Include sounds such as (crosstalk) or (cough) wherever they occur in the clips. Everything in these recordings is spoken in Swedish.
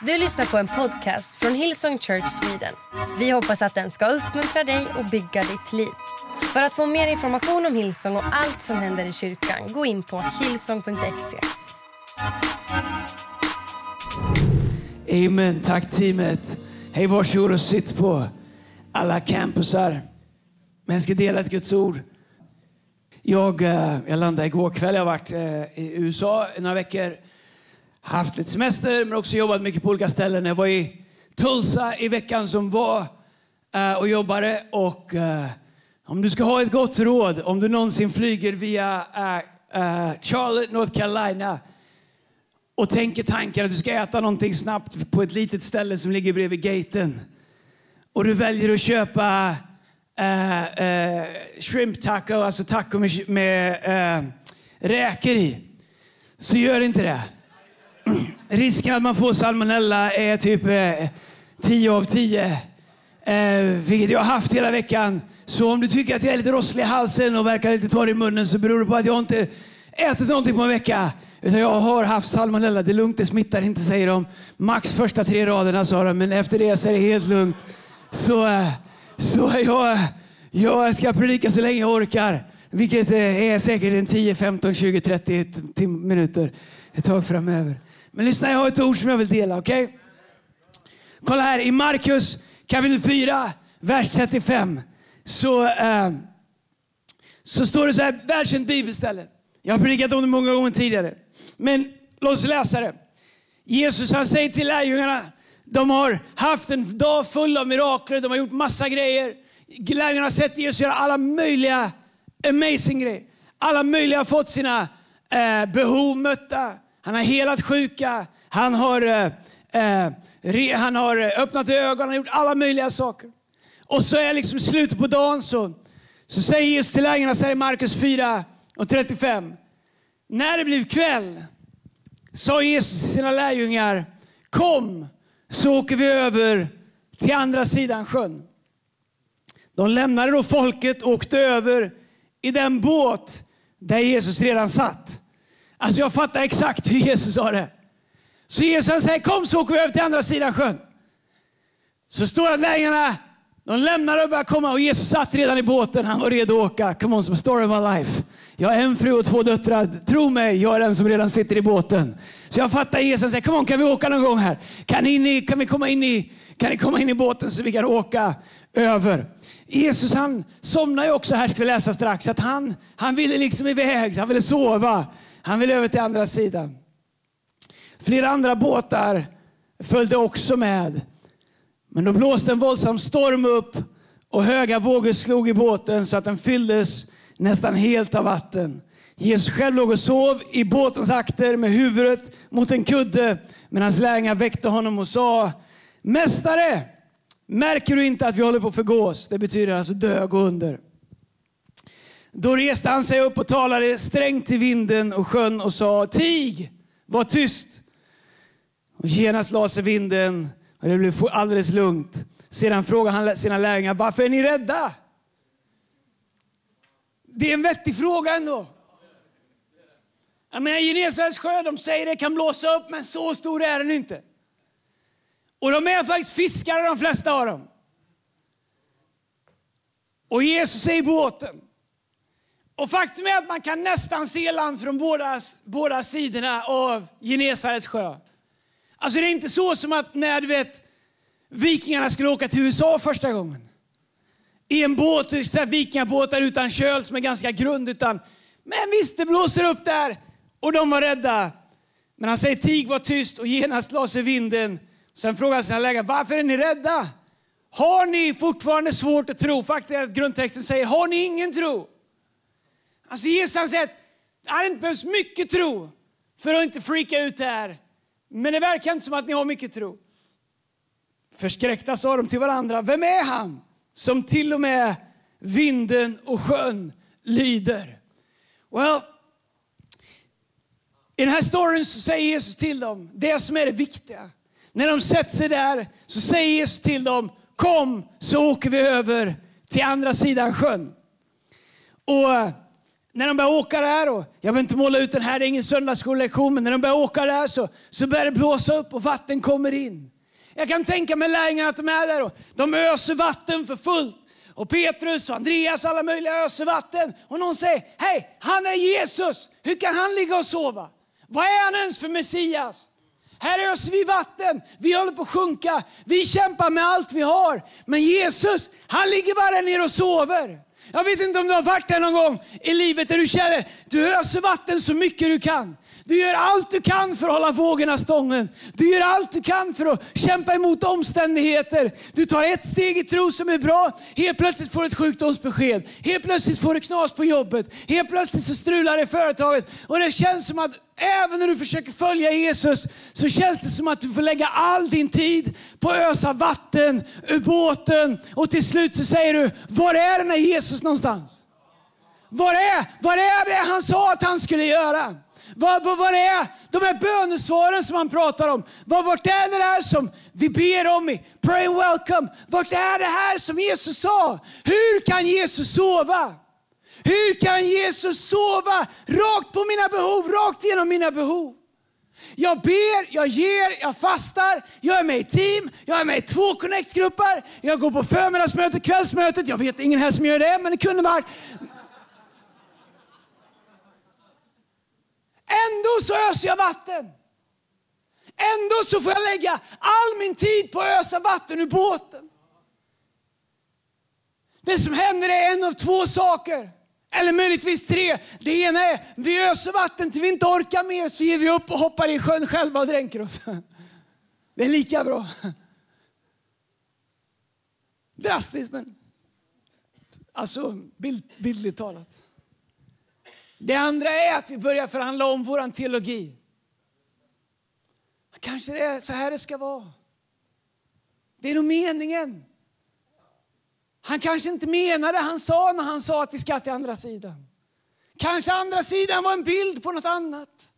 Du lyssnar på en podcast från Hillsong Church Sweden. Vi hoppas att den ska uppmuntra dig och bygga ditt liv. För att få mer information om Hillsong och allt som händer i kyrkan, gå in på hillsong.se. Amen. Tack teamet. Hej, varsågod och sitt på alla campusar. Men jag ska dela ett Guds ord. Jag, eh, jag landade igår kväll. Jag har varit eh, i USA i några veckor. Haft lite semester men också jobbat mycket på olika ställen. Jag var i Tulsa i veckan som var eh, och jobbade. Och eh, om du ska ha ett gott råd, om du någonsin flyger via eh, Charlotte, North Carolina och tänker tanken att du ska äta någonting snabbt på ett litet ställe som ligger bredvid gaten. Och du väljer att köpa uh, uh, shrimp taco, alltså taco med, med uh, räkor i. Så gör inte det. (clears throat) Risken att man får salmonella är typ eh, 10 av 10. Eh, vilket jag har haft hela veckan. Så om du tycker att jag är lite rosslig i halsen och verkar lite torr i munnen så beror det på att jag inte ätit någonting på en vecka. Utan jag har haft salmonella. Det är lugnt, det smittar inte säger de. Max första tre raderna sa de, men efter det så är det helt lugnt. Så, eh, så jag, jag ska predika så länge jag orkar. Vilket eh, är säkert en 10, 15, 20, 30 minuter ett tag framöver. Men lyssna, jag har ett ord som jag vill dela. Okay? Kolla här, i Markus kapitel 4, vers 35. Så, eh, så står det så här, världskänt bibelställe. Jag har predikat om det många gånger tidigare. Men låt oss läsa det. Jesus han säger till lärjungarna, de har haft en dag full av mirakler, de har gjort massa grejer. Lärjungarna har sett Jesus göra alla möjliga amazing grejer. Alla möjliga har fått sina eh, behov mötta. Han har helat sjuka, han har, eh, eh, re, han har öppnat ögon, han har gjort alla möjliga saker. Och så är liksom slutet på dagen så, så säger Jesus till lärjungarna, säger Markus 4 och 35. När det blev kväll sa Jesus till sina lärjungar, kom så åker vi över till andra sidan sjön. De lämnade då folket och åkte över i den båt där Jesus redan satt. Alltså jag fattar exakt hur Jesus sa det. Så Jesus säger, kom så åker vi över till andra sidan sjön. Så står att lärjungarna de lämnar och börjar komma och Jesus satt redan i båten. Han var redo att åka. Come on, som story of my life. Jag har en fru och två döttrar. Tro mig, jag är den som redan sitter i båten. Så jag fattar Jesus säger, kom on, kan vi åka någon gång här? Kan, ni, kan, vi komma in i, kan ni komma in i båten så vi kan åka över? Jesus han somnar ju också här, ska vi läsa strax. Att han, han ville liksom iväg, han ville sova. Han ville över till andra sidan. Flera andra båtar följde också med. Men då blåste en våldsam storm upp och höga vågor slog i båten så att den fylldes nästan helt av vatten. Jesus själv låg och sov i båtens akter med huvudet mot en kudde. Men hans lärjungar väckte honom och sa, Mästare, märker du inte att vi håller på att förgås? Det betyder alltså dö och gå under. Då reste han sig upp och talade strängt till vinden och sjön och sa, Tig, var tyst. Och genast la sig vinden och det blev alldeles lugnt. Sedan frågade han sina lärjungar, varför är ni rädda? Det är en vettig fråga ändå. Jag menar, Genesarets sjö, de säger det kan blåsa upp, men så stor är den inte. Och de är faktiskt fiskare de flesta av dem. Och Jesus är i båten. Och faktum är att man kan nästan se land från båda, båda sidorna av Genesarets sjö. Alltså det är inte så som att när du vet, vikingarna skulle åka till USA första gången. I en båt, vikingabåtar utan köl som är ganska grund. Utan, men visst, det blåser upp där. Och de var rädda. Men han säger tig var tyst och genast la sig vinden. Sen frågar han sina läkare varför är ni rädda? Har ni fortfarande svårt att tro? Faktum är att grundtexten säger, har ni ingen tro? Alltså Jesus han säger att det hade inte behövts mycket tro för att inte freaka ut här. Men det verkar inte som att ni har mycket tro. Förskräckta sa de till varandra, vem är han som till och med vinden och sjön lyder? Well, i den här storyn så säger Jesus till dem det som är det viktiga. När de sätter sig där så säger Jesus till dem, kom så åker vi över till andra sidan sjön. Och när de börjar åka där, och jag vill inte måla ut den här, det är ingen söndagsskollektion, men när de börjar åka där så, så börjar det blåsa upp och vatten kommer in. Jag kan tänka mig lärjungarna att de är där och de öser vatten för fullt. Och Petrus och Andreas alla möjliga öser vatten. Och någon säger, hej, han är Jesus. Hur kan han ligga och sova? Vad är han ens för Messias? Här öser vi vatten, vi håller på att sjunka, vi kämpar med allt vi har. Men Jesus, han ligger bara ner och sover. Jag vet inte om du har varit där någon gång i livet där du känner, du öser alltså vatten så mycket du kan. Du gör allt du kan för att hålla vågorna stången. Du gör allt du kan för att kämpa emot omständigheter. Du tar ett steg i tro som är bra. Helt plötsligt får du ett sjukdomsbesked. Helt plötsligt får du knas på jobbet. Helt plötsligt så strular det i företaget. Och det känns som att även när du försöker följa Jesus så känns det som att du får lägga all din tid på att ösa vatten ur båten. Och till slut så säger du, var är den här Jesus någonstans? Var är, var är det han sa att han skulle göra? Vad, vad, vad är de här bönesvaren som han pratar om? Vad, vart är det här som vi ber om i Pray and Welcome? Vart är det här som Jesus sa? Hur kan Jesus sova? Hur kan Jesus sova rakt på mina behov, rakt genom mina behov? Jag ber, jag ger, jag fastar, jag är med i team, jag är med i två connect-grupper, jag går på förmiddagsmötet, kvällsmötet. Jag vet ingen här som gör det, men det kunde vara. Ändå så öser jag vatten. Ändå så får jag lägga all min tid på att ösa vatten ur båten. Det som händer är en av två saker. Eller möjligtvis tre. Det ena är vi öser vatten till vi inte orkar mer så ger vi upp och hoppar i sjön själva och dränker oss. Det är lika bra. Drastiskt men alltså bild, bildligt talat. Det andra är att vi börjar förhandla om vår teologi. Kanske det är så här det ska vara. Det är nog meningen. Han kanske inte menade han sa när han sa att vi ska till andra sidan. Kanske andra sidan var en bild på något annat.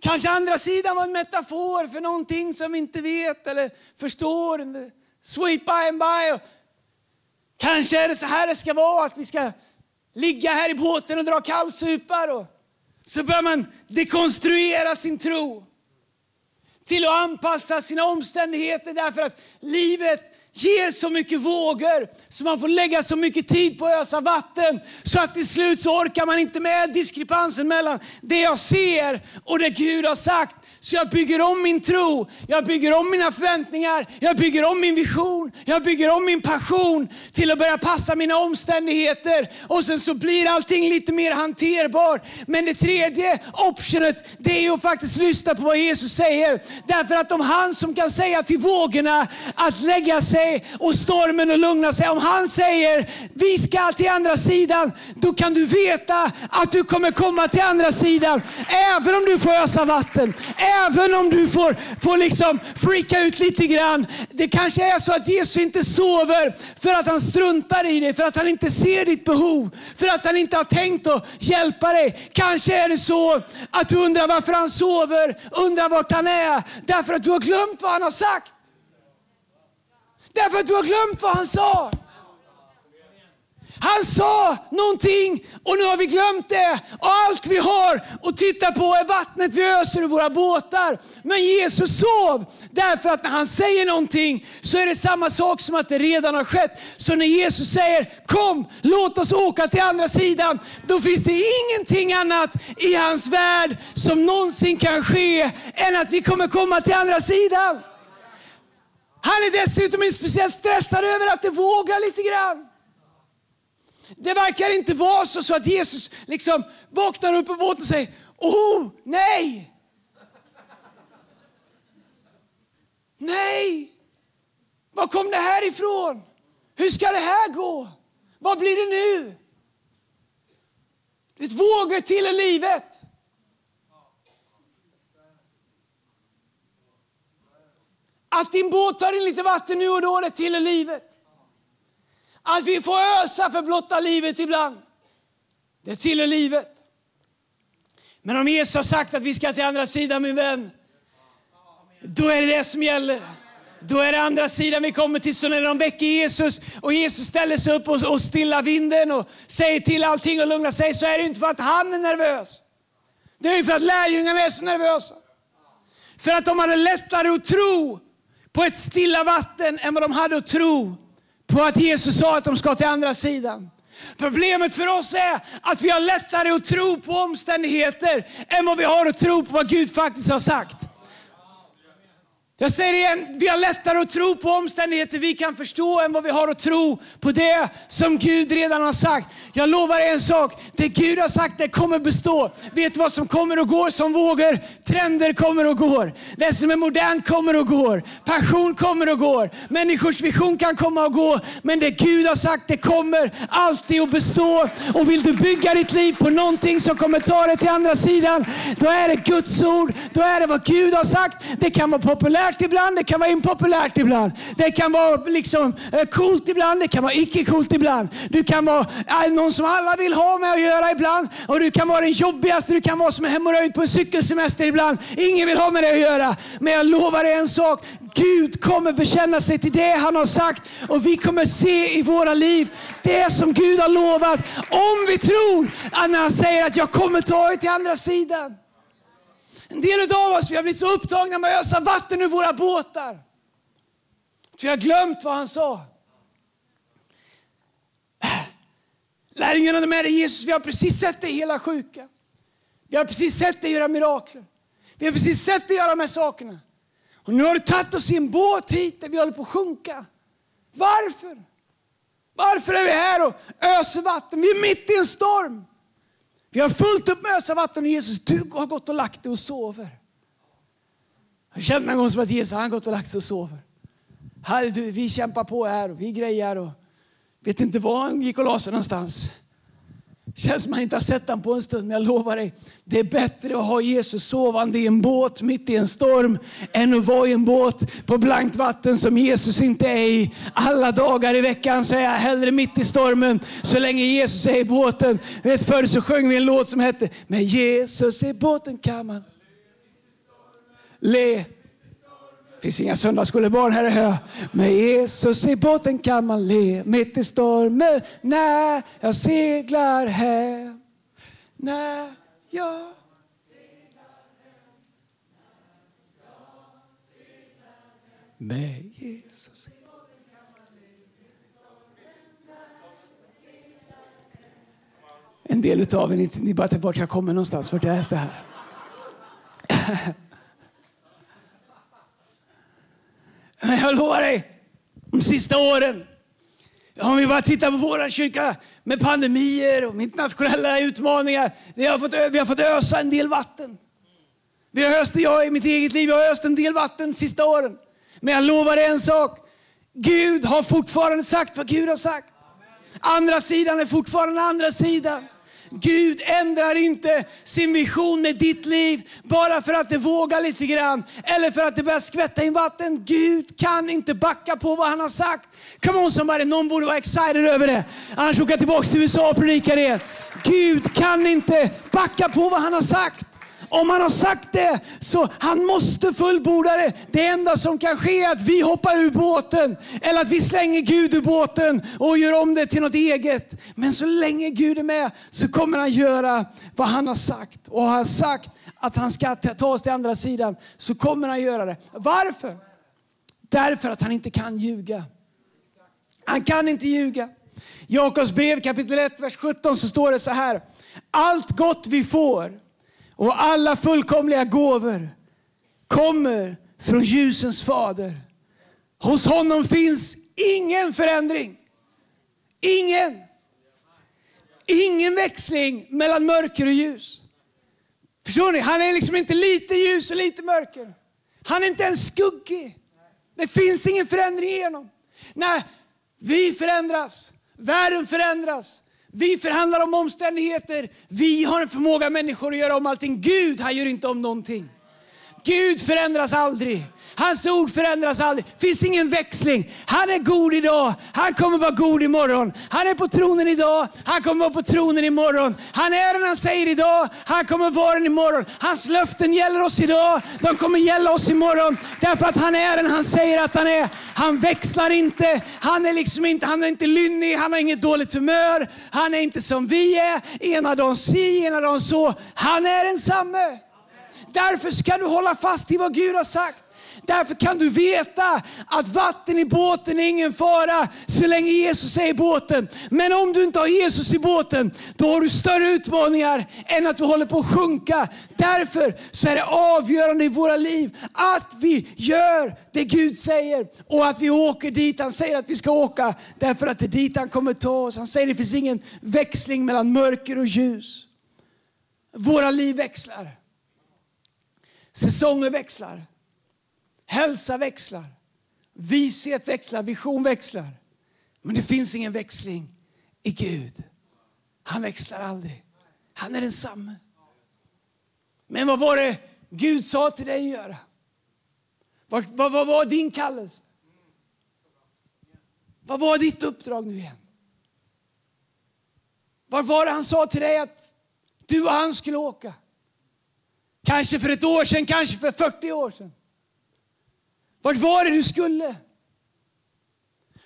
Kanske andra sidan var en metafor för någonting som vi inte vet eller förstår. Sweet by and by. Kanske är det så här det ska vara, att vi ska ligga här i båten och dra kallsupar. Och så börjar man dekonstruera sin tro till att anpassa sina omständigheter därför att livet ger så mycket vågor så man får lägga så mycket tid på att ösa vatten så att till slut så orkar man inte med diskrepansen mellan det jag ser och det Gud har sagt. Så jag bygger om min tro, jag bygger om mina förväntningar, jag bygger om min vision, jag bygger om min passion till att börja passa mina omständigheter. Och sen så blir allting lite mer hanterbart. Men det tredje optionet, det är att faktiskt lyssna på vad Jesus säger. Därför att om han som kan säga till vågorna att lägga sig och stormen och lugna sig. Om han säger vi ska till andra sidan, då kan du veta att du kommer komma till andra sidan. Även om du får ösa vatten, även om du får, får liksom freaka ut lite grann. Det kanske är så att Jesus inte sover för att han struntar i dig, för att han inte ser ditt behov, för att han inte har tänkt att hjälpa dig. Kanske är det så att du undrar varför han sover, undrar vart han är, därför att du har glömt vad han har sagt. Därför att du har glömt vad han sa. Han sa någonting och nu har vi glömt det. Och allt vi har att titta på är vattnet vi öser ur våra båtar. Men Jesus sov därför att när han säger någonting så är det samma sak som att det redan har skett. Så när Jesus säger kom, låt oss åka till andra sidan. Då finns det ingenting annat i hans värld som någonsin kan ske än att vi kommer komma till andra sidan. Han är dessutom inte speciellt stressad över att det vågar lite grann. Det verkar inte vara så, så att Jesus liksom vaknar upp på båten och säger, oh nej! Nej! Var kom det här ifrån? Hur ska det här gå? Vad blir det nu? Det vågar till i livet. Att din båt tar in lite vatten nu och då, det tillhör livet. Att vi får ösa för blotta livet ibland, det tillhör livet. Men om Jesus har sagt att vi ska till andra sidan min vän, då är det det som gäller. Då är det andra sidan vi kommer till, så när de väcker Jesus och Jesus ställer sig upp och, och stillar vinden och säger till allting och lugnar sig, så är det inte för att han är nervös. Det är för att lärjungarna är så nervösa. För att de hade lättare att tro på ett stilla vatten än vad de hade att tro på att Jesus sa att de ska till andra sidan. Problemet för oss är att vi har lättare att tro på omständigheter än vad vi har att tro på vad Gud faktiskt har sagt. Jag säger igen, vi har lättare att tro på omständigheter vi kan förstå än vad vi har att tro på det som Gud redan har sagt. Jag lovar en sak, det Gud har sagt det kommer bestå. Vet vad som kommer och går som vågor? Trender kommer och går. Det som är modernt kommer och går. Passion kommer och går. Människors vision kan komma och gå. Men det Gud har sagt det kommer alltid att bestå. Och vill du bygga ditt liv på någonting som kommer ta dig till andra sidan, då är det Guds ord. Då är det vad Gud har sagt. Det kan vara populärt populärt ibland, det kan vara impopulärt ibland. Det kan vara liksom eh, coolt ibland, det kan vara icke coolt ibland. Du kan vara eh, någon som alla vill ha med att göra ibland. Och du kan vara den jobbigaste, du kan vara som en hemorrojd på en cykelsemester ibland. Ingen vill ha med dig att göra. Men jag lovar dig en sak, Gud kommer bekänna sig till det han har sagt och vi kommer se i våra liv det som Gud har lovat. Om vi tror att när han säger att jag kommer ta er till andra sidan. En del av oss vi har blivit så upptagna med att ösa vatten ur våra båtar. Att vi har glömt vad han sa. Lärjungarna med dig Jesus, vi har precis sett dig hela sjuka. Vi har precis sett dig göra mirakler. Vi har precis sett dig göra de här sakerna. Och nu har du tagit oss i en båt hit där vi håller på att sjunka. Varför? Varför är vi här och öser vatten? Vi är mitt i en storm. Vi har fullt upp med ösa vatten och Jesus, du har gått och lagt dig och sover. Jag kände någon gång som att Jesus har gått och lagt sig och sover. vi kämpar på här och vi grejar och vet inte var han gick och la sig någonstans. Känns som man inte har sett honom på en stund, men jag lovar dig. Det är bättre att ha Jesus sovande i en båt mitt i en storm än att vara i en båt på blankt vatten som Jesus inte är i. Alla dagar i veckan säger är jag hellre mitt i stormen så länge Jesus är i båten. Vet, förr så sjöng vi en låt som hette Med Jesus i båten kan man le finns inga söndagsskolebarn här hör Med Jesus i båten kan man le mitt i stormen när jag seglar hem. När jag med Jesus. En del av er, ni, ni bara vart jag kommer någonstans, vart är det här? Men jag lovar dig, de sista åren, om vi bara tittar på vår kyrka med pandemier och internationella utmaningar. Vi har fått, vi har fått ösa en del vatten. Vi har öst, jag i mitt eget liv, jag har öst en del vatten de sista åren. Men jag lovar dig en sak. Gud har fortfarande sagt vad Gud har sagt. Andra sidan är fortfarande andra sidan. Gud ändrar inte sin vision med ditt liv bara för att det vågar lite grann eller för att det börjar skvätta in vatten. Gud kan inte backa på vad han har sagt. Come on somebody, någon borde vara excited över det. Annars åker jag tillbaka till USA och predikar det. Gud kan inte backa på vad han har sagt. Om han har sagt det, så han måste fullborda det. Det enda som kan ske är att vi hoppar ur båten eller att vi slänger Gud ur båten och gör om det till något eget. Men så länge Gud är med så kommer han göra vad han har sagt. Och har han sagt att han ska ta oss till andra sidan så kommer han göra det. Varför? Därför att han inte kan ljuga. Han kan inte ljuga. Jakobs brev kapitel 1, vers 17 så står det så här. Allt gott vi får och alla fullkomliga gåvor kommer från ljusens fader. Hos honom finns ingen förändring. Ingen. Ingen växling mellan mörker och ljus. Förstår ni? Han är liksom inte lite ljus och lite mörker. Han är inte ens skuggig. Det finns ingen förändring i honom. När vi förändras. Världen förändras. Vi förhandlar om omständigheter. Vi har en förmåga människor att göra om allting. Gud, han gör inte om någonting. Gud förändras aldrig. Hans ord förändras aldrig. Det finns ingen växling. Han är god idag. Han kommer vara god imorgon. Han är på tronen idag. Han kommer vara på tronen imorgon. Han är den han säger idag. Han kommer vara den imorgon. Hans löften gäller oss idag. De kommer gälla oss imorgon. Därför att han är den han säger att han är. Han växlar inte. Han är liksom inte, han är inte lynnig. Han har inget dåligt humör. Han är inte som vi är. Ena dagen si, ena dagen så. Han är densamme. Därför ska du hålla fast i vad Gud har sagt. Därför kan du veta att vatten i båten är ingen fara så länge Jesus är i båten. Men om du inte har Jesus i båten, då har du större utmaningar än att du håller på att sjunka. Därför så är det avgörande i våra liv att vi gör det Gud säger och att vi åker dit han säger att vi ska åka. Därför att det är dit han kommer ta oss. Han säger att det finns ingen växling mellan mörker och ljus. Våra liv växlar. Säsonger växlar. Hälsa växlar. Vishet växlar. Vision växlar. Men det finns ingen växling i Gud. Han växlar aldrig. Han är densamme. Men vad var det Gud sa till dig att göra? Vad, vad, vad var din kallelse? Vad var ditt uppdrag nu igen? Vad var det han sa till dig att du och han skulle åka? Kanske för ett år sedan, kanske för 40 år sedan. Vart var det du skulle?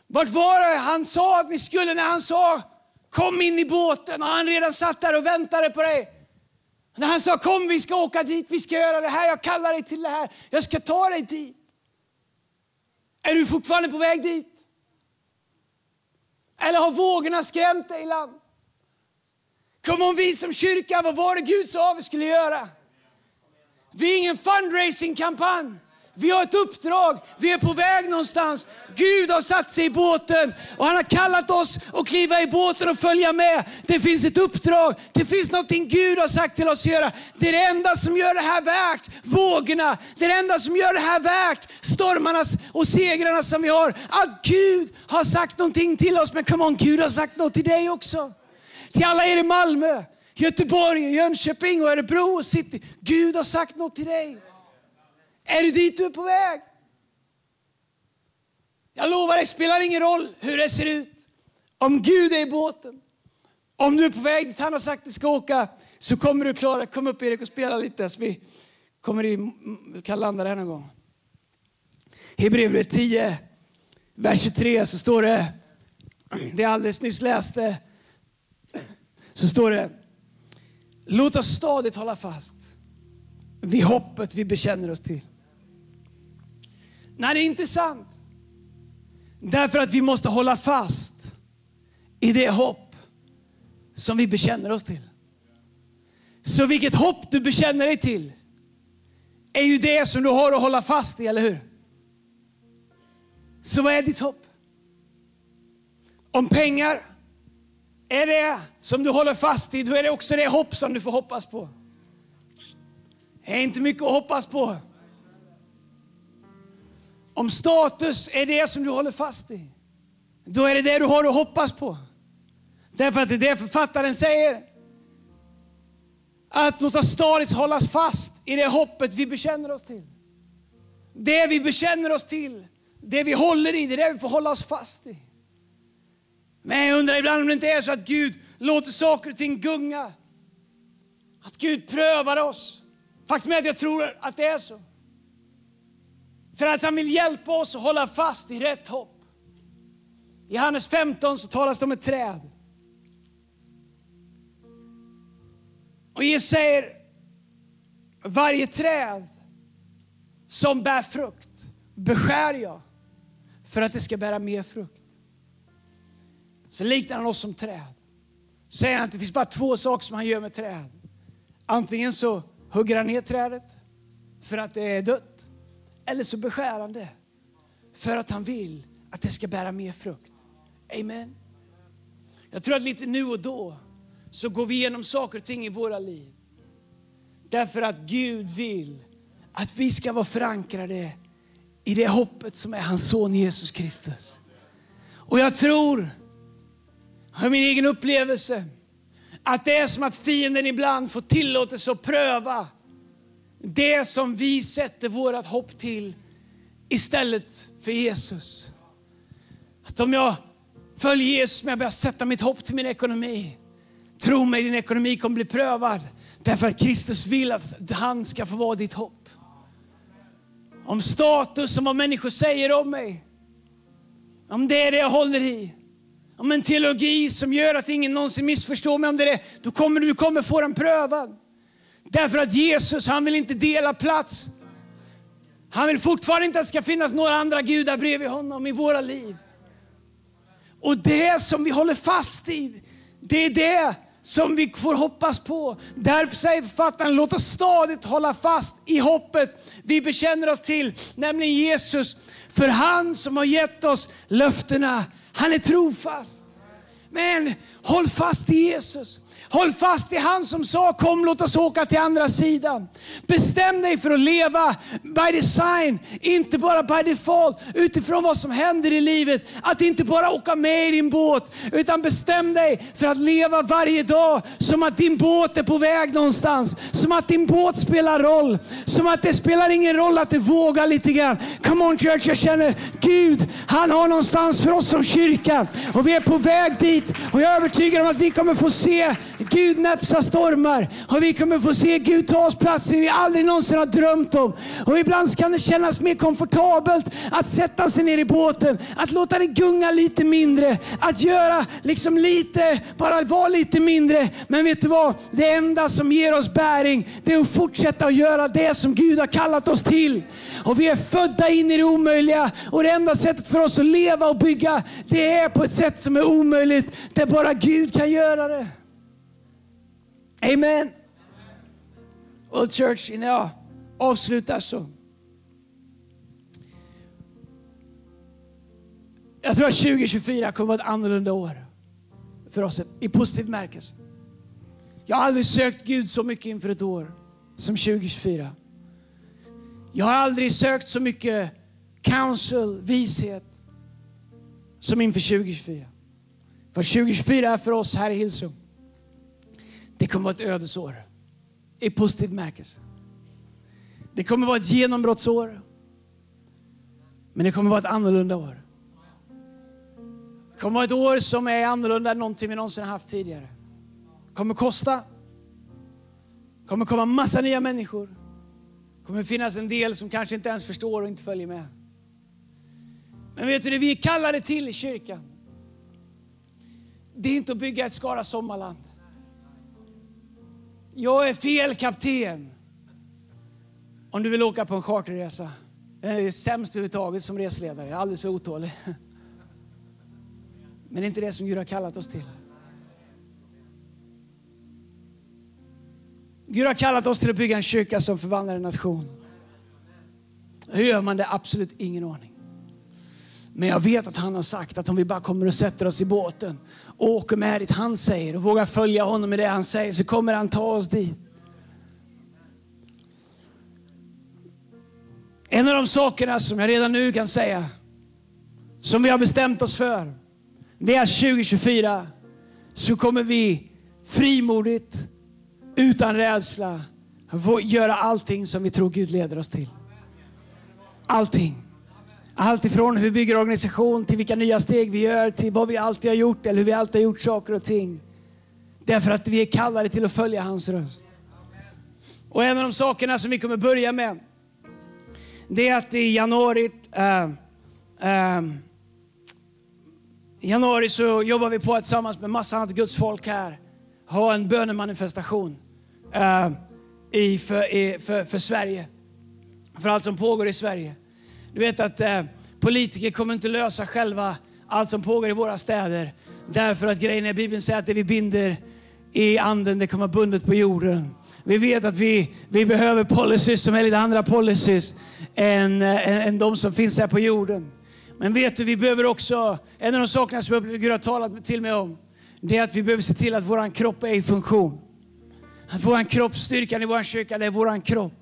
Vart var det han sa att ni skulle när han sa kom in i båten och han redan satt där och väntade på dig? När han sa kom vi ska åka dit, vi ska göra det här, jag kallar dig till det här, jag ska ta dig dit. Är du fortfarande på väg dit? Eller har vågorna skrämt dig i land? Kom om vi som kyrka, vad var det Gud sa vi skulle göra? Vi är ingen fundraising-kampanj. Vi har ett uppdrag, vi är på väg någonstans. Gud har satt sig i båten och han har kallat oss att kliva i båten och följa med. Det finns ett uppdrag, det finns någonting Gud har sagt till oss att göra. Det är det enda som gör det här värt vågorna. Det är det enda som gör det här värt stormarnas och segrarna som vi har. Att Gud har sagt någonting till oss. Men come on, Gud har sagt något till dig också. Till alla er i Malmö, Göteborg, Jönköping och Örebro och City. Gud har sagt något till dig. Är det dit du är på väg? Jag lovar, det spelar ingen roll hur det ser ut. Om Gud är i båten, om du är på väg dit han har sagt att du ska åka, så kommer du klara Kom upp Erik och spela lite så vi kommer i, kan landa där någon gång. Hebreerbrevet 10, vers 23 så står det, det jag alldeles nyss läste, så står det, låt oss stadigt hålla fast vid hoppet vi bekänner oss till. Nej, det är inte sant. Därför att vi måste hålla fast i det hopp som vi bekänner oss till. Så vilket hopp du bekänner dig till är ju det som du har att hålla fast i, eller hur? Så vad är ditt hopp? Om pengar är det som du håller fast i, då är det också det hopp som du får hoppas på. Det är inte mycket att hoppas på. Om status är det som du håller fast i, då är det det du har att hoppas på. Därför att det är det författaren säger. Att låta stadigt hållas fast i det hoppet vi bekänner oss till. Det vi bekänner oss till, det vi håller i, det är det vi får hålla oss fast i. Men jag undrar ibland om det inte är så att Gud låter saker och ting gunga. Att Gud prövar oss. Faktum är att jag tror att det är så. För att han vill hjälpa oss att hålla fast i rätt hopp. I Johannes 15 så talas det om ett träd. Och Jesus säger, varje träd som bär frukt beskär jag för att det ska bära mer frukt. Så liknar han oss som träd. Så säger han att det finns bara två saker som han gör med träd. Antingen så hugger han ner trädet för att det är dött. Eller så beskär han det för att han vill att det ska bära mer frukt. Amen. Jag tror att lite nu och då så går vi igenom saker och ting i våra liv. Därför att Gud vill att vi ska vara förankrade i det hoppet som är hans son Jesus Kristus. Och jag tror, av min egen upplevelse, att det är som att fienden ibland får tillåtelse att pröva det som vi sätter vårt hopp till istället för Jesus. Att om jag följer Jesus men jag börjar sätta mitt hopp till min ekonomi. Tro mig, din ekonomi kommer bli prövad. Därför att Kristus vill att han ska få vara ditt hopp. Om status, om vad människor säger om mig. Om det är det jag håller i. Om en teologi som gör att ingen någonsin missförstår mig. Om det är då kommer du kommer få den prövad. Därför att Jesus, han vill inte dela plats. Han vill fortfarande inte att det ska finnas några andra gudar bredvid honom i våra liv. Och det som vi håller fast i, det är det som vi får hoppas på. Därför säger författaren, låt oss stadigt hålla fast i hoppet vi bekänner oss till, nämligen Jesus. För han som har gett oss löftena, han är trofast. Men håll fast i Jesus. Håll fast i han som sa kom låt oss åka till andra sidan. Bestäm dig för att leva by design, inte bara by default, utifrån vad som händer i livet. Att inte bara åka med i din båt, utan bestäm dig för att leva varje dag som att din båt är på väg någonstans. Som att din båt spelar roll. Som att det spelar ingen roll att du vågar lite grann. Come on church, jag känner Gud, han har någonstans för oss som kyrka. Och vi är på väg dit. Och jag är övertygad om att vi kommer få se Gud näpsa stormar och vi kommer få se Gud ta oss platser vi aldrig någonsin har drömt om. Och ibland kan det kännas mer komfortabelt att sätta sig ner i båten, att låta det gunga lite mindre, att göra liksom lite, bara vara lite mindre. Men vet du vad? Det enda som ger oss bäring, det är att fortsätta att göra det som Gud har kallat oss till. Och vi är födda in i det omöjliga och det enda sättet för oss att leva och bygga, det är på ett sätt som är omöjligt, där bara Gud kan göra det. Amen. Well church, innan jag avslutar så. Jag tror att 2024 kommer att vara ett annorlunda år för oss i positiv märkelse. Jag har aldrig sökt Gud så mycket inför ett år som 2024. Jag har aldrig sökt så mycket counsel, vishet som inför 2024. För 2024 är för oss här i Hillsong det kommer vara ett ödesår i positiv märkelse. Det kommer vara ett genombrottsår. Men det kommer vara ett annorlunda år. Det kommer vara ett år som är annorlunda än någonting vi någonsin haft tidigare. Det kommer kosta. Det kommer komma massa nya människor. Det kommer finnas en del som kanske inte ens förstår och inte följer med. Men vet du det vi är kallade till i kyrkan? Det är inte att bygga ett Skara sommarland. Jag är fel kapten. Om du vill åka på en charterresa. Jag är sämst överhuvudtaget som resledare. Jag är alldeles för otålig. Men det är inte det som Gud har kallat oss till. Gud har kallat oss till att bygga en kyrka som förvandlar en nation. Hur gör man det? Absolut ingen aning. Men jag vet att han har sagt att om vi bara kommer och sätter oss i båten och åker med dit han säger och vågar följa honom i det han säger så kommer han ta oss dit. En av de sakerna som jag redan nu kan säga, som vi har bestämt oss för, det är att 2024 så kommer vi frimodigt, utan rädsla, göra allting som vi tror Gud leder oss till. Allting. Allt ifrån hur vi bygger organisation till vilka nya steg vi gör till vad vi alltid har gjort eller hur vi alltid har gjort saker och ting. Därför att vi är kallade till att följa hans röst. Och en av de sakerna som vi kommer börja med, det är att i januari, äh, äh, i januari så jobbar vi på att tillsammans med massa annat Guds folk här ha en bönemanifestation äh, i, för, i, för, för Sverige. För allt som pågår i Sverige. Du vet att eh, politiker kommer inte lösa själva allt som pågår i våra städer. Därför att grejen är, Bibeln säger att det vi binder i anden, det kommer bundet på jorden. Vi vet att vi, vi behöver policies som är lite andra policies än, äh, än de som finns här på jorden. Men vet du, vi behöver också, en av de sakerna som Gud har talat till mig om, det är att vi behöver se till att vår kropp är i funktion. Att vår kropp, styrkan i vår kyrka, det är vår kropp.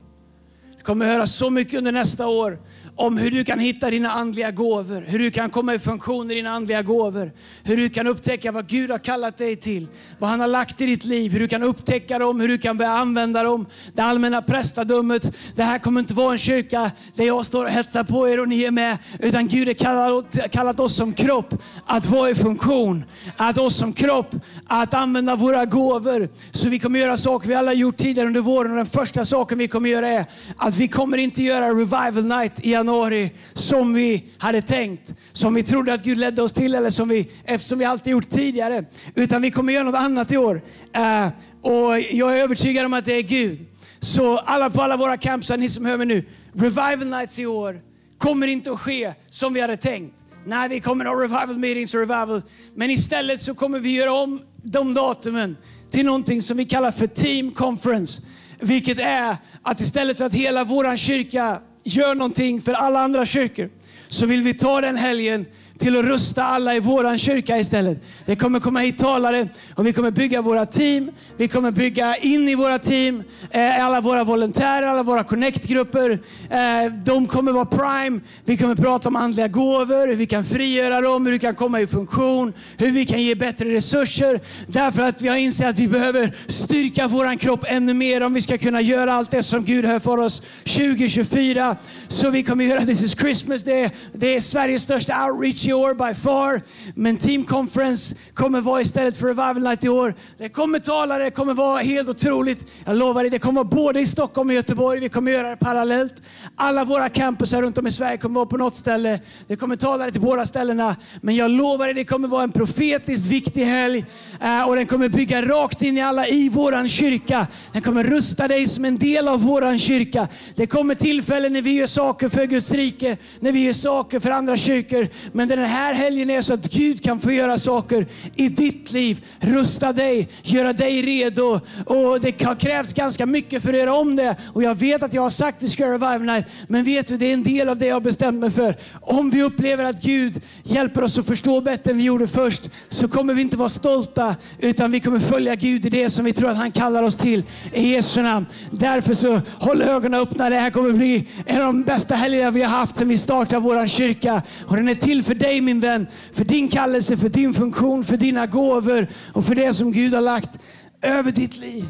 Du kommer höra så mycket under nästa år om hur du kan hitta dina andliga gåvor, hur du kan komma i funktion i dina andliga gåvor, hur du kan upptäcka vad Gud har kallat dig till, vad han har lagt i ditt liv, hur du kan upptäcka dem, hur du kan börja använda dem. Det allmänna prästadömet, det här kommer inte vara en kyrka där jag står och hetsar på er och ni är med, utan Gud har kallat, kallat oss som kropp att vara i funktion, att oss som kropp att använda våra gåvor. Så vi kommer göra saker vi alla gjort tidigare under våren och den första saken vi kommer göra är att vi kommer inte göra revival night i januari som vi hade tänkt, som vi trodde att Gud ledde oss till eller som vi, eftersom vi alltid gjort tidigare. Utan vi kommer göra något annat i år. Uh, och jag är övertygad om att det är Gud. Så alla på alla våra camps, ni som hör mig nu, revival nights i år kommer inte att ske som vi hade tänkt. Nej, vi kommer att ha revival meetings och revival. Men istället så kommer vi göra om de datumen till någonting som vi kallar för team conference. Vilket är att istället för att hela vår kyrka gör någonting för alla andra kyrkor så vill vi ta den helgen till att rusta alla i vår kyrka istället. Det kommer komma hit talare och vi kommer bygga våra team. Vi kommer bygga in i våra team eh, alla våra volontärer, alla våra connect-grupper. Eh, de kommer vara prime. Vi kommer prata om andliga gåvor, hur vi kan frigöra dem, hur vi kan komma i funktion, hur vi kan ge bättre resurser. Därför att vi har insett att vi behöver styrka vår kropp ännu mer om vi ska kunna göra allt det som Gud har för oss 2024. Så vi kommer göra This is Christmas. Det är, det är Sveriges största outreach i år by far. Men Team Conference kommer vara istället för Revival Night i år. Det kommer talare, det kommer vara helt otroligt. Jag lovar dig, det kommer vara både i Stockholm och Göteborg. Vi kommer göra det parallellt. Alla våra campusar runt om i Sverige kommer vara på något ställe. Det kommer talare till båda ställena. Men jag lovar dig, det kommer vara en profetiskt viktig helg. Eh, och den kommer bygga rakt in i alla i våran kyrka. Den kommer rusta dig som en del av våran kyrka. Det kommer tillfällen när vi gör saker för Guds rike, när vi gör saker för andra kyrkor. Men den här helgen är så att Gud kan få göra saker i ditt liv. Rusta dig, göra dig redo. Och det har krävts ganska mycket för att göra om det. Och jag vet att jag har sagt att vi ska göra Revival Night. Men vet du, det är en del av det jag har bestämt mig för. Om vi upplever att Gud hjälper oss att förstå bättre än vi gjorde först, så kommer vi inte vara stolta, utan vi kommer följa Gud i det som vi tror att han kallar oss till. I Jesu namn. Därför så håll ögonen öppna. Det här kommer bli en av de bästa helgerna vi har haft sedan vi startade vår kyrka. Och den är till för dig min vän, för din kallelse, för din funktion, för dina gåvor och för det som Gud har lagt över ditt liv.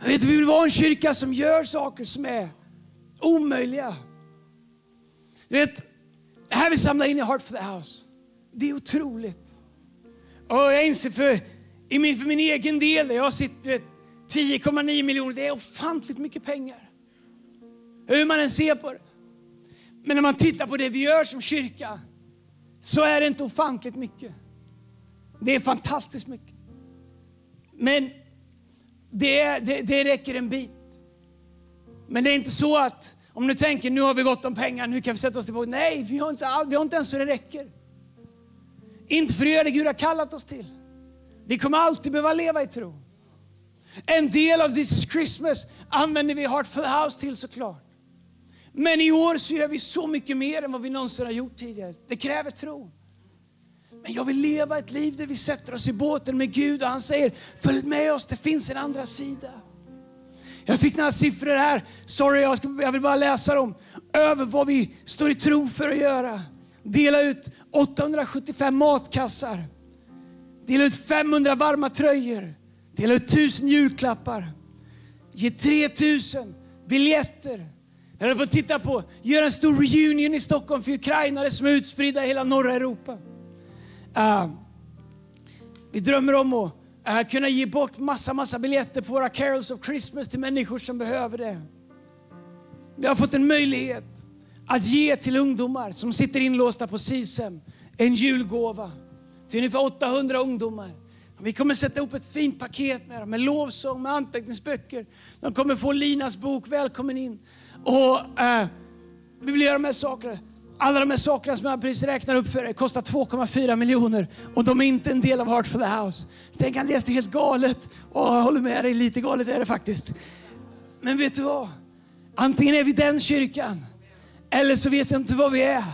Jag vet, vi vill vara en kyrka som gör saker som är omöjliga. Du vet, det här vi samlar in i Heart for the House, det är otroligt. Och jag inser för, i min, för min egen del, jag sitter 10,9 miljoner, det är ofantligt mycket pengar. Hur man än ser på det. Men när man tittar på det vi gör som kyrka så är det inte ofantligt mycket. Det är fantastiskt mycket. Men det, det, det räcker en bit. Men det är inte så att om du tänker nu har vi gott om pengar, nu kan vi sätta oss tillbaka. Nej, vi har inte, all, vi har inte ens så det räcker. Inte för att göra det Gud har kallat oss till. Vi kommer alltid behöva leva i tro. En del av This is Christmas använder vi Heart for the House till såklart. Men i år så gör vi så mycket mer än vad vi någonsin har gjort tidigare. Det kräver tro. Men jag vill leva ett liv där vi sätter oss i båten med Gud och han säger, följ med oss, det finns en andra sida. Jag fick några siffror här, sorry jag, ska, jag vill bara läsa dem, över vad vi står i tro för att göra. Dela ut 875 matkassar, dela ut 500 varma tröjor, dela ut 1000 julklappar, ge 3000 biljetter, jag håller på att titta på, göra en stor reunion i Stockholm för ukrainare som är utspridda i hela norra Europa. Uh, vi drömmer om att uh, kunna ge bort massa, massa biljetter på våra carols of Christmas till människor som behöver det. Vi har fått en möjlighet att ge till ungdomar som sitter inlåsta på SISEM en julgåva till ungefär 800 ungdomar. Vi kommer sätta ihop ett fint paket med dem, med lovsång, med anteckningsböcker. De kommer få Linas bok Välkommen in. Och eh, Vi vill göra de här sakerna. Alla de här sakerna som jag precis räknar upp för er kostar 2,4 miljoner och de är inte en del av Heart for the House. Tänk Andreas, det är helt galet. Och jag håller med dig, lite galet är det faktiskt. Men vet du vad? Antingen är vi den kyrkan eller så vet jag inte vad vi är.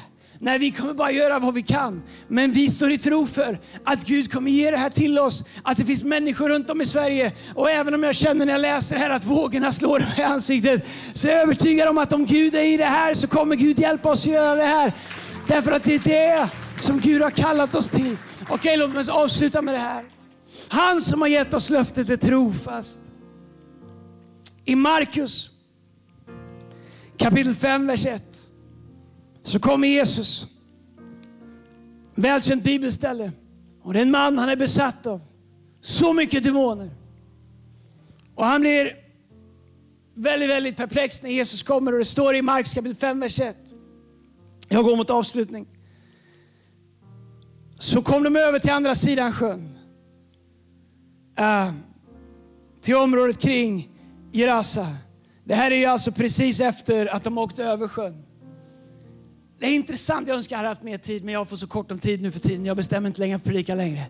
Nej, vi kommer bara göra vad vi kan. Men vi står i tro för att Gud kommer ge det här till oss. Att det finns människor runt om i Sverige. Och även om jag känner när jag läser här att vågorna slår mig i ansiktet. Så är jag övertygad om att om Gud är i det här så kommer Gud hjälpa oss att göra det här. Därför att det är det som Gud har kallat oss till. Okej, låt mig avsluta med det här. Han som har gett oss löftet är trofast. I Markus kapitel 5, vers 1 så kommer Jesus. Välkänt bibelställe. Och det är en man han är besatt av. Så mycket demoner. Och han blir väldigt, väldigt perplex när Jesus kommer och det står i Markus kapitel 5, vers 1. Jag går mot avslutning. Så kom de över till andra sidan sjön. Uh, till området kring Gerasa. Det här är ju alltså precis efter att de åkte över sjön. Det är intressant, jag önskar jag hade haft mer tid, men jag får så kort om tid nu för tiden. Jag bestämmer inte längre för att predika längre.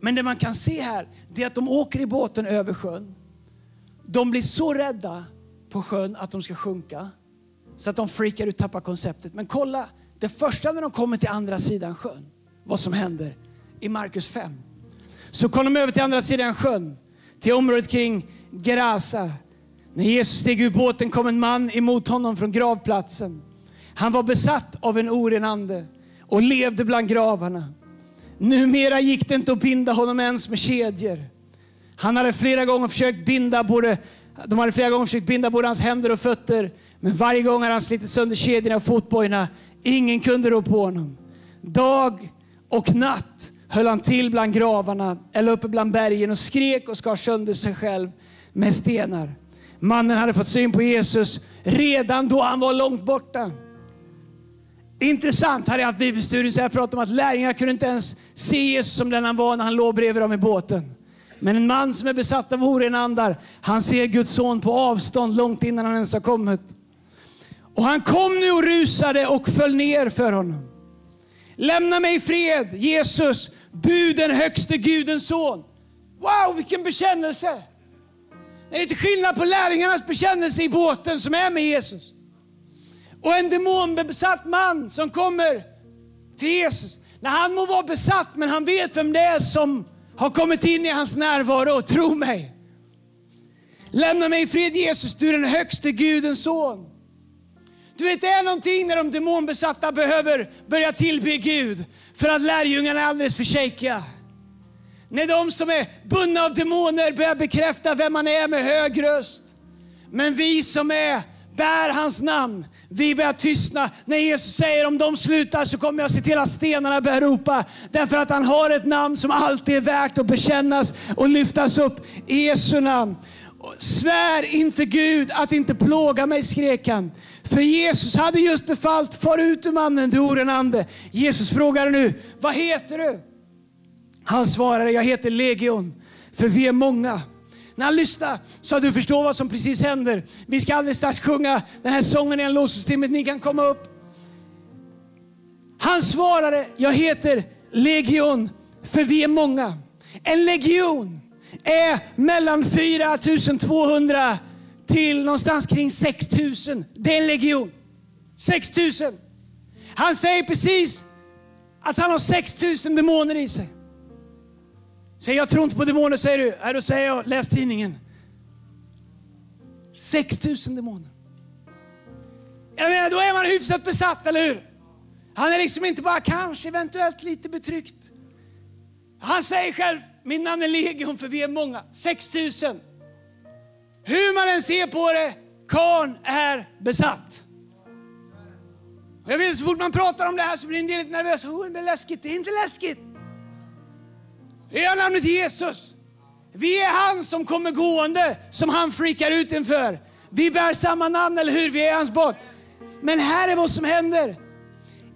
Men det man kan se här, det är att de åker i båten över sjön. De blir så rädda på sjön att de ska sjunka, så att de freakar ut, tappar konceptet. Men kolla, det första när de kommer till andra sidan sjön, vad som händer i Markus 5. Så kom de över till andra sidan sjön, till området kring Gerasa. När Jesus steg ur båten kom en man emot honom från gravplatsen. Han var besatt av en oren ande och levde bland gravarna. Numera gick det inte att binda honom ens med kedjor. Han hade flera gånger försökt binda både, de hade flera gånger försökt binda både hans händer och fötter, men varje gång hade han slitit sönder kedjorna och fotbojorna. Ingen kunde rå på honom. Dag och natt höll han till bland gravarna eller uppe bland bergen och skrek och skar sönder sig själv med stenar. Mannen hade fått syn på Jesus redan då han var långt borta. Intressant, hade jag haft bibelstudier så jag pratat om att lärjungarna kunde inte ens se Jesus som den han var när han låg bredvid dem i båten. Men en man som är besatt av orena andar, han ser Guds son på avstånd långt innan han ens har kommit. Och han kom nu och rusade och föll ner för honom. Lämna mig i fred, Jesus, du den högste Gudens son. Wow, vilken bekännelse! Det är lite skillnad på lärjungarnas bekännelse i båten som är med Jesus och en demonbesatt man som kommer till Jesus. När han må vara besatt, men han vet vem det är som har kommit in i hans närvaro. Tro mig. Lämna mig i fred Jesus, du är den högste Gudens son. Du vet, det är någonting när de demonbesatta behöver börja tillbe Gud för att lärjungarna är alldeles för shakiga. När de som är bundna av demoner börjar bekräfta vem man är med hög röst. Men vi som är bär hans namn. Vi börjar tystna. När Jesus säger om de slutar så kommer jag se till att stenarna börjar ropa. Därför att han har ett namn som alltid är värt att bekännas och lyftas upp. I Jesu namn. Svär inför Gud att inte plåga mig, skrek han. För Jesus hade just befallt, far ut ur mannen, du orenande. Jesus frågade nu, vad heter du? Han svarade, jag heter Legion, för vi är många. När han lyssnar så att du förstår vad som precis händer. Vi ska alldeles strax sjunga den här sången i en lovsångstimmet. Ni kan komma upp. Han svarade, jag heter Legion, för vi är många. En legion är mellan 4200 till någonstans kring 6000. Det är en legion. 6000. Han säger precis att han har 6000 demoner i sig. Säger jag tror inte på demoner, säger du. Nej, då säger jag läs tidningen. 6 000 demoner. Jag menar, då är man hyfsat besatt, eller hur? Han är liksom inte bara kanske, eventuellt lite betryckt. Han säger själv, min namn är Legion för vi är många. 6 000. Hur man än ser på det, karn är besatt. jag vet, så fort man pratar om det här så blir en del lite nervösa. Oh, det är läskigt. Det är inte läskigt. I namnet Jesus. Vi är han som kommer gående, som han freakar ut inför. Vi bär samma namn, eller hur? Vi är hans barn. Men här är vad som händer.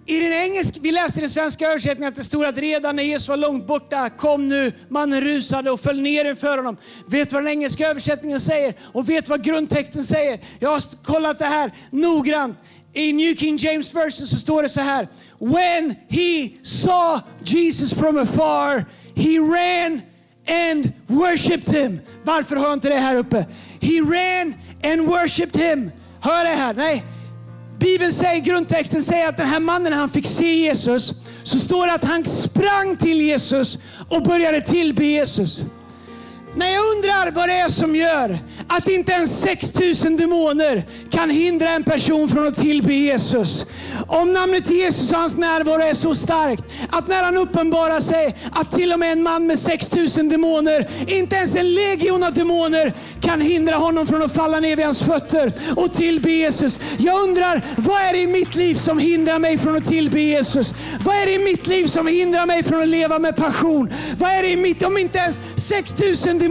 I den engelska, vi läste i den svenska översättningen att det stod att redan när Jesus var långt borta kom nu mannen rusade och föll ner inför honom. Vet vad den engelska översättningen säger? Och vet vad grundtexten säger? Jag har kollat det här noggrant. I New King James version så står det så här. When he saw Jesus from afar He ran and worshipped him. Varför har jag inte det här uppe? He ran and worshipped him. Hör det här. Nej. Bibeln säger, grundtexten säger att den här mannen när han fick se Jesus, så står det att han sprang till Jesus och började tillbe Jesus. Men jag undrar vad det är som gör att inte ens 6000 demoner kan hindra en person från att tillbe Jesus. Om namnet Jesus och hans närvaro är så starkt att när han uppenbarar sig att till och med en man med 6000 demoner, inte ens en legion av demoner kan hindra honom från att falla ner vid hans fötter och tillbe Jesus. Jag undrar, vad är det i mitt liv som hindrar mig från att tillbe Jesus? Vad är det i mitt liv som hindrar mig från att leva med passion? Vad är det i mitt, om inte ens 6000 demoner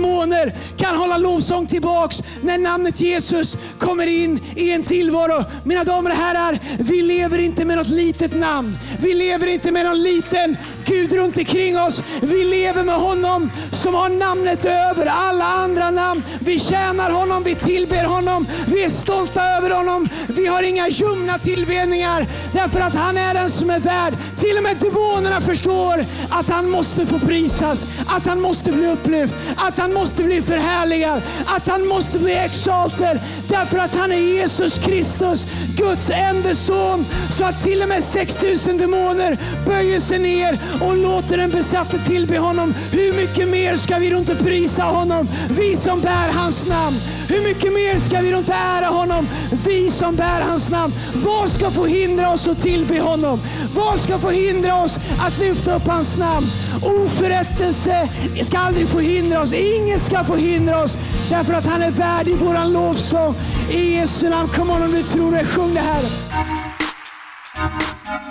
kan hålla lovsång tillbaks när namnet Jesus kommer in i en tillvaro. Mina damer och herrar, vi lever inte med något litet namn. Vi lever inte med någon liten Gud runt omkring oss. Vi lever med honom som har namnet över alla andra namn. Vi tjänar honom, vi tillber honom, vi är stolta över honom. Vi har inga ljumna tillbedningar därför att han är den som är värd. Till och med demonerna förstår att han måste få prisas, att han måste bli upplyft, att han måste bli förhärligad, att han måste bli exalter därför att han är Jesus Kristus, Guds enda son. Så att till och med 6000 demoner böjer sig ner och låter den besatte tillbe honom. Hur mycket mer ska vi då inte prisa honom, vi som som bär hans namn? Hur mycket mer ska vi då inte ära honom, vi som bär hans namn? Vad ska få hindra oss att tillbe honom? Vad ska få hindra oss att lyfta upp hans namn? Oförrättelse ska aldrig få hindra oss. Inget ska få hindra oss därför att han är värdig våran lovsång. I Jesu namn, kom on om du tror det. Sjung det här.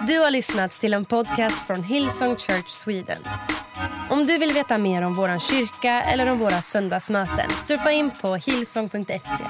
Du har lyssnat till en podcast från Hillsong Church Sweden. Om du vill veta mer om vår kyrka eller om våra söndagsmöten surfa in på hillsong.se.